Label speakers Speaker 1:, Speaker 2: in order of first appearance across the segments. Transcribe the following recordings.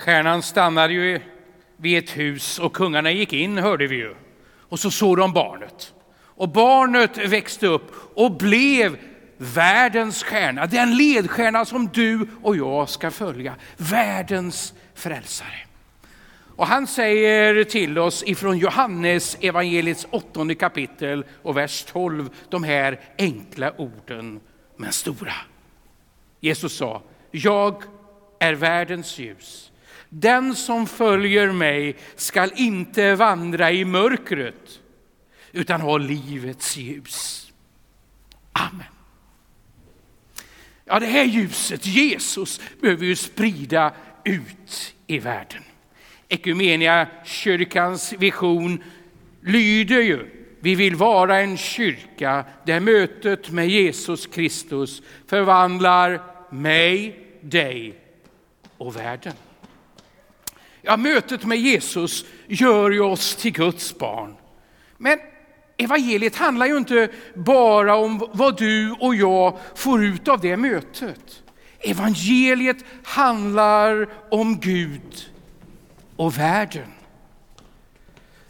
Speaker 1: Stjärnan stannade ju vid ett hus och kungarna gick in, hörde vi ju. Och så såg de barnet. Och barnet växte upp och blev världens stjärna, den ledstjärna som du och jag ska följa. Världens frälsare. Och han säger till oss ifrån Johannes evangeliets åttonde kapitel och vers 12 de här enkla orden men stora. Jesus sa, jag är världens ljus. Den som följer mig skall inte vandra i mörkret utan ha livets ljus. Amen. Ja, det här ljuset, Jesus, behöver ju sprida ut i världen. Ekumenia kyrkans vision lyder ju, vi vill vara en kyrka där mötet med Jesus Kristus förvandlar mig, dig och världen. Ja, mötet med Jesus gör ju oss till Guds barn. Men evangeliet handlar ju inte bara om vad du och jag får ut av det mötet. Evangeliet handlar om Gud och världen.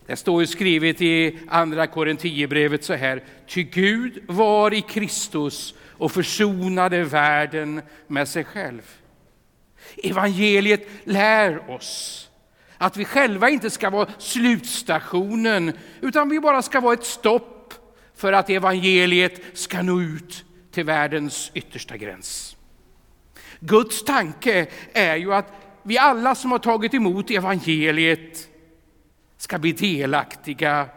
Speaker 1: Det står ju skrivet i andra Korinthierbrevet så här. Ty Gud var i Kristus och försonade världen med sig själv. Evangeliet lär oss att vi själva inte ska vara slutstationen utan vi bara ska vara ett stopp för att evangeliet ska nå ut till världens yttersta gräns. Guds tanke är ju att vi alla som har tagit emot evangeliet ska bli delaktiga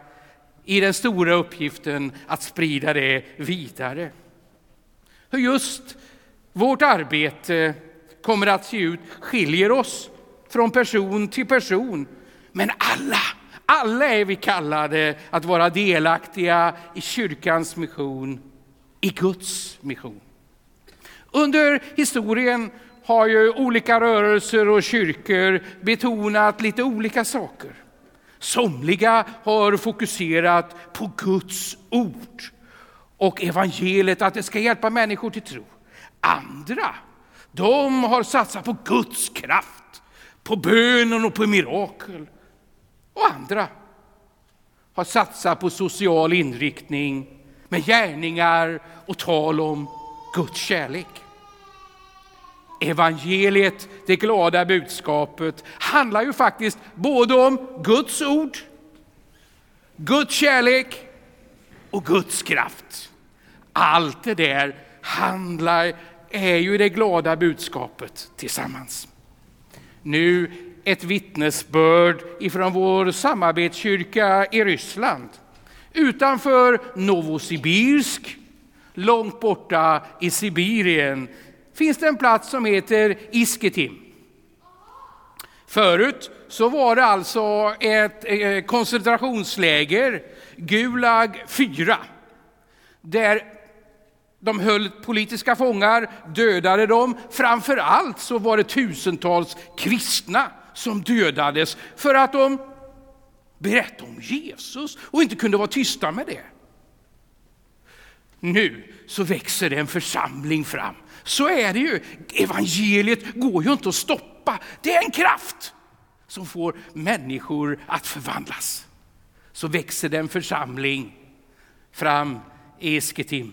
Speaker 1: i den stora uppgiften att sprida det vidare. Hur just vårt arbete kommer att se ut skiljer oss från person till person. Men alla, alla är vi kallade att vara delaktiga i kyrkans mission, i Guds mission. Under historien har ju olika rörelser och kyrkor betonat lite olika saker. Somliga har fokuserat på Guds ord och evangeliet, att det ska hjälpa människor till tro. Andra, de har satsat på Guds kraft, på bönen och på mirakel. Och andra har satsat på social inriktning med gärningar och tal om Guds kärlek. Evangeliet, det glada budskapet, handlar ju faktiskt både om Guds ord, Guds kärlek och Guds kraft. Allt det där handlar, är ju det glada budskapet tillsammans. Nu ett vittnesbörd ifrån vår samarbetskyrka i Ryssland. Utanför Novosibirsk, långt borta i Sibirien, finns det en plats som heter Isketim. Förut så var det alltså ett eh, koncentrationsläger, Gulag 4, där de höll politiska fångar, dödade dem. Framför allt så var det tusentals kristna som dödades för att de berättade om Jesus och inte kunde vara tysta med det. Nu så växer det en församling fram så är det ju. Evangeliet går ju inte att stoppa. Det är en kraft som får människor att förvandlas. Så växer det en församling fram i Esketim.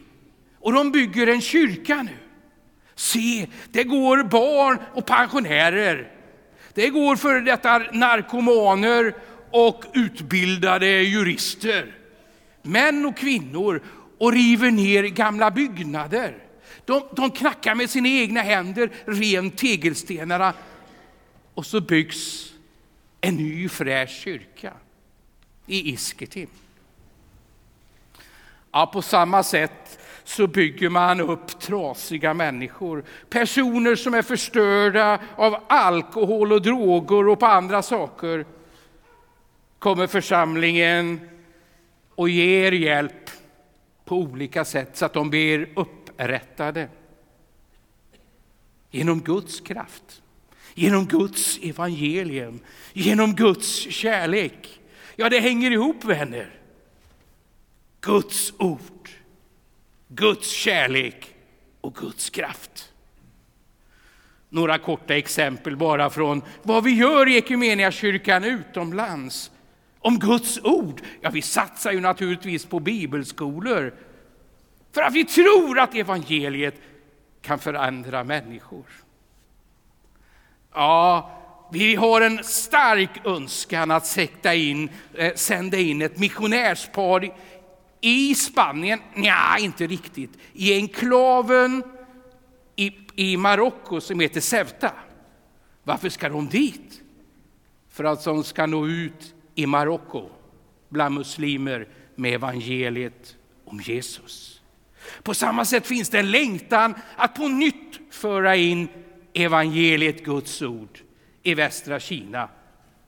Speaker 1: Och de bygger en kyrka nu. Se, det går barn och pensionärer. Det går för detta narkomaner och utbildade jurister. Män och kvinnor och river ner gamla byggnader. De, de knackar med sina egna händer rent tegelstenarna och så byggs en ny fräsch kyrka i Isketim. Ja, på samma sätt så bygger man upp trasiga människor. Personer som är förstörda av alkohol och droger och på andra saker. Kommer församlingen och ger hjälp på olika sätt så att de blir upprättade. Genom Guds kraft, genom Guds evangelium, genom Guds kärlek. Ja, det hänger ihop vänner. Guds ord, Guds kärlek och Guds kraft. Några korta exempel bara från vad vi gör i Equmeniakyrkan utomlands. Om Guds ord. Ja, vi satsar ju naturligtvis på bibelskolor. För att vi tror att evangeliet kan förändra människor. Ja, vi har en stark önskan att sätta in, eh, sända in ett missionärspar i Spanien. Nja, inte riktigt. I enklaven i, i Marocko som heter Ceuta. Varför ska de dit? För att de ska nå ut i Marocko bland muslimer med evangeliet om Jesus. På samma sätt finns det en längtan att på nytt föra in evangeliet, Guds ord, i västra Kina.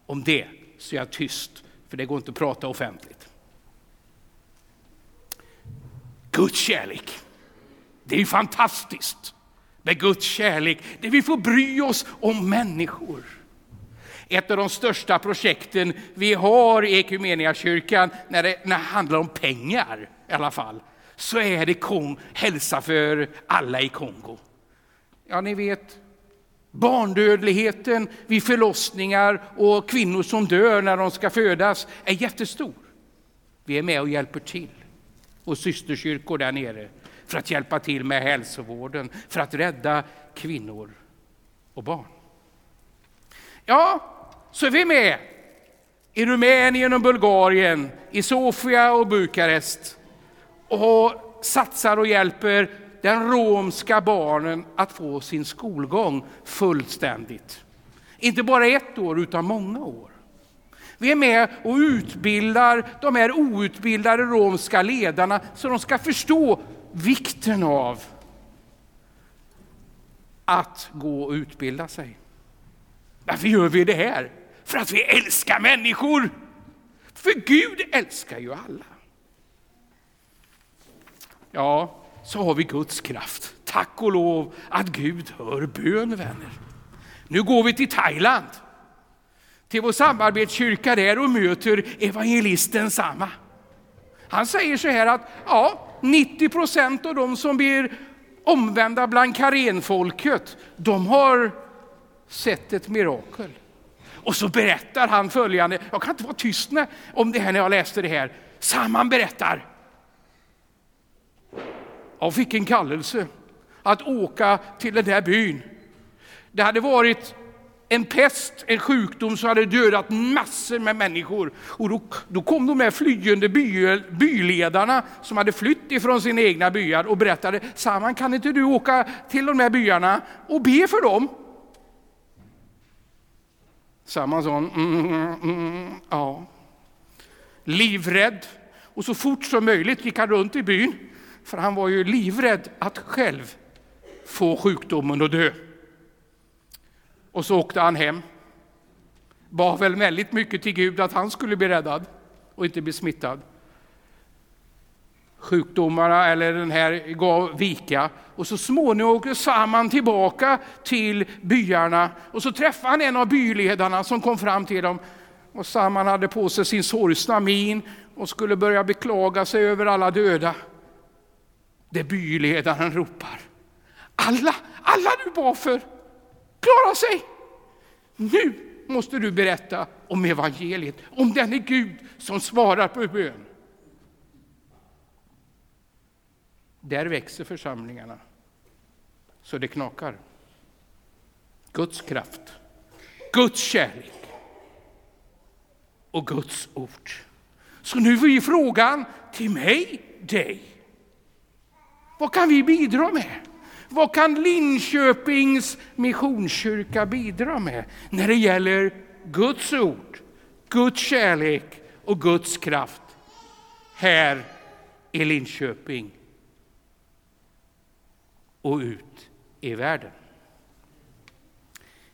Speaker 1: Om det så är jag tyst, för det går inte att prata offentligt. Guds kärlek, det är ju fantastiskt med Guds kärlek, där vi får bry oss om människor. Ett av de största projekten vi har i Equmeniakyrkan när det, när det handlar om pengar i alla fall, så är det Kong, hälsa för alla i Kongo. Ja, ni vet, barndödligheten vid förlossningar och kvinnor som dör när de ska födas är jättestor. Vi är med och hjälper till. Och systerkyrkor där nere för att hjälpa till med hälsovården, för att rädda kvinnor och barn. Ja, så är vi med i Rumänien och Bulgarien, i Sofia och Bukarest och satsar och hjälper den romska barnen att få sin skolgång fullständigt. Inte bara ett år, utan många år. Vi är med och utbildar de här outbildade romska ledarna så de ska förstå vikten av att gå och utbilda sig. Varför gör vi det här? För att vi älskar människor. För Gud älskar ju alla. Ja, så har vi Guds kraft. Tack och lov att Gud hör bön, vänner. Nu går vi till Thailand, till vår samarbetskyrka där och möter evangelisten samma. Han säger så här att ja, 90 procent av de som blir omvända bland karenfolket, de har sett ett mirakel. Och så berättar han följande, jag kan inte vara tyst om det här när jag läste det här. Samman berättar. Jag fick en kallelse att åka till den där byn. Det hade varit en pest, en sjukdom som hade dödat massor med människor. Och då, då kom de här flyende by, byledarna som hade flytt ifrån sina egna byar och berättade, Saman kan inte du åka till de här byarna och be för dem? Saman sa, mm, mm, mm, mm ja. Livrädd. Och så fort som möjligt gick han runt i byn, för han var ju livrädd att själv få sjukdomen och dö. Och så åkte han hem. Bad väl väldigt mycket till Gud att han skulle bli räddad och inte bli smittad. Sjukdomarna eller den här gav vika och så småningom åkte Saman tillbaka till byarna och så träffade han en av byledarna som kom fram till dem. Och Saman hade på sig sin sorgsna min och skulle börja beklaga sig över alla döda. Det byledaren ropar. Alla, alla du bad för, klara sig. Nu måste du berätta om evangeliet, om denne Gud som svarar på bön. Där växer församlingarna så det knakar. Guds kraft, Guds kärlek och Guds ord. Så nu är frågan till mig, dig. Vad kan vi bidra med? Vad kan Linköpings missionskyrka bidra med när det gäller Guds ord, Guds kärlek och Guds kraft här i Linköping och ut i världen?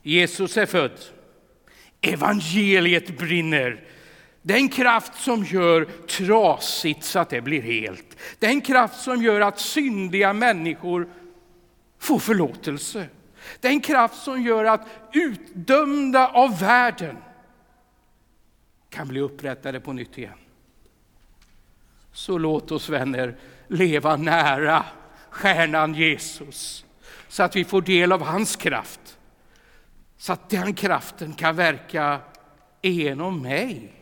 Speaker 1: Jesus är född. Evangeliet brinner. Den kraft som gör trasigt så att det blir helt. Den kraft som gör att syndiga människor få förlåtelse. Den kraft som gör att utdömda av världen kan bli upprättade på nytt igen. Så låt oss vänner leva nära stjärnan Jesus så att vi får del av hans kraft Så att den kraften kan verka genom mig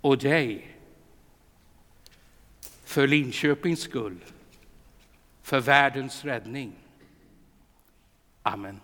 Speaker 1: och dig. För Linköpings skull, för världens räddning. Amen.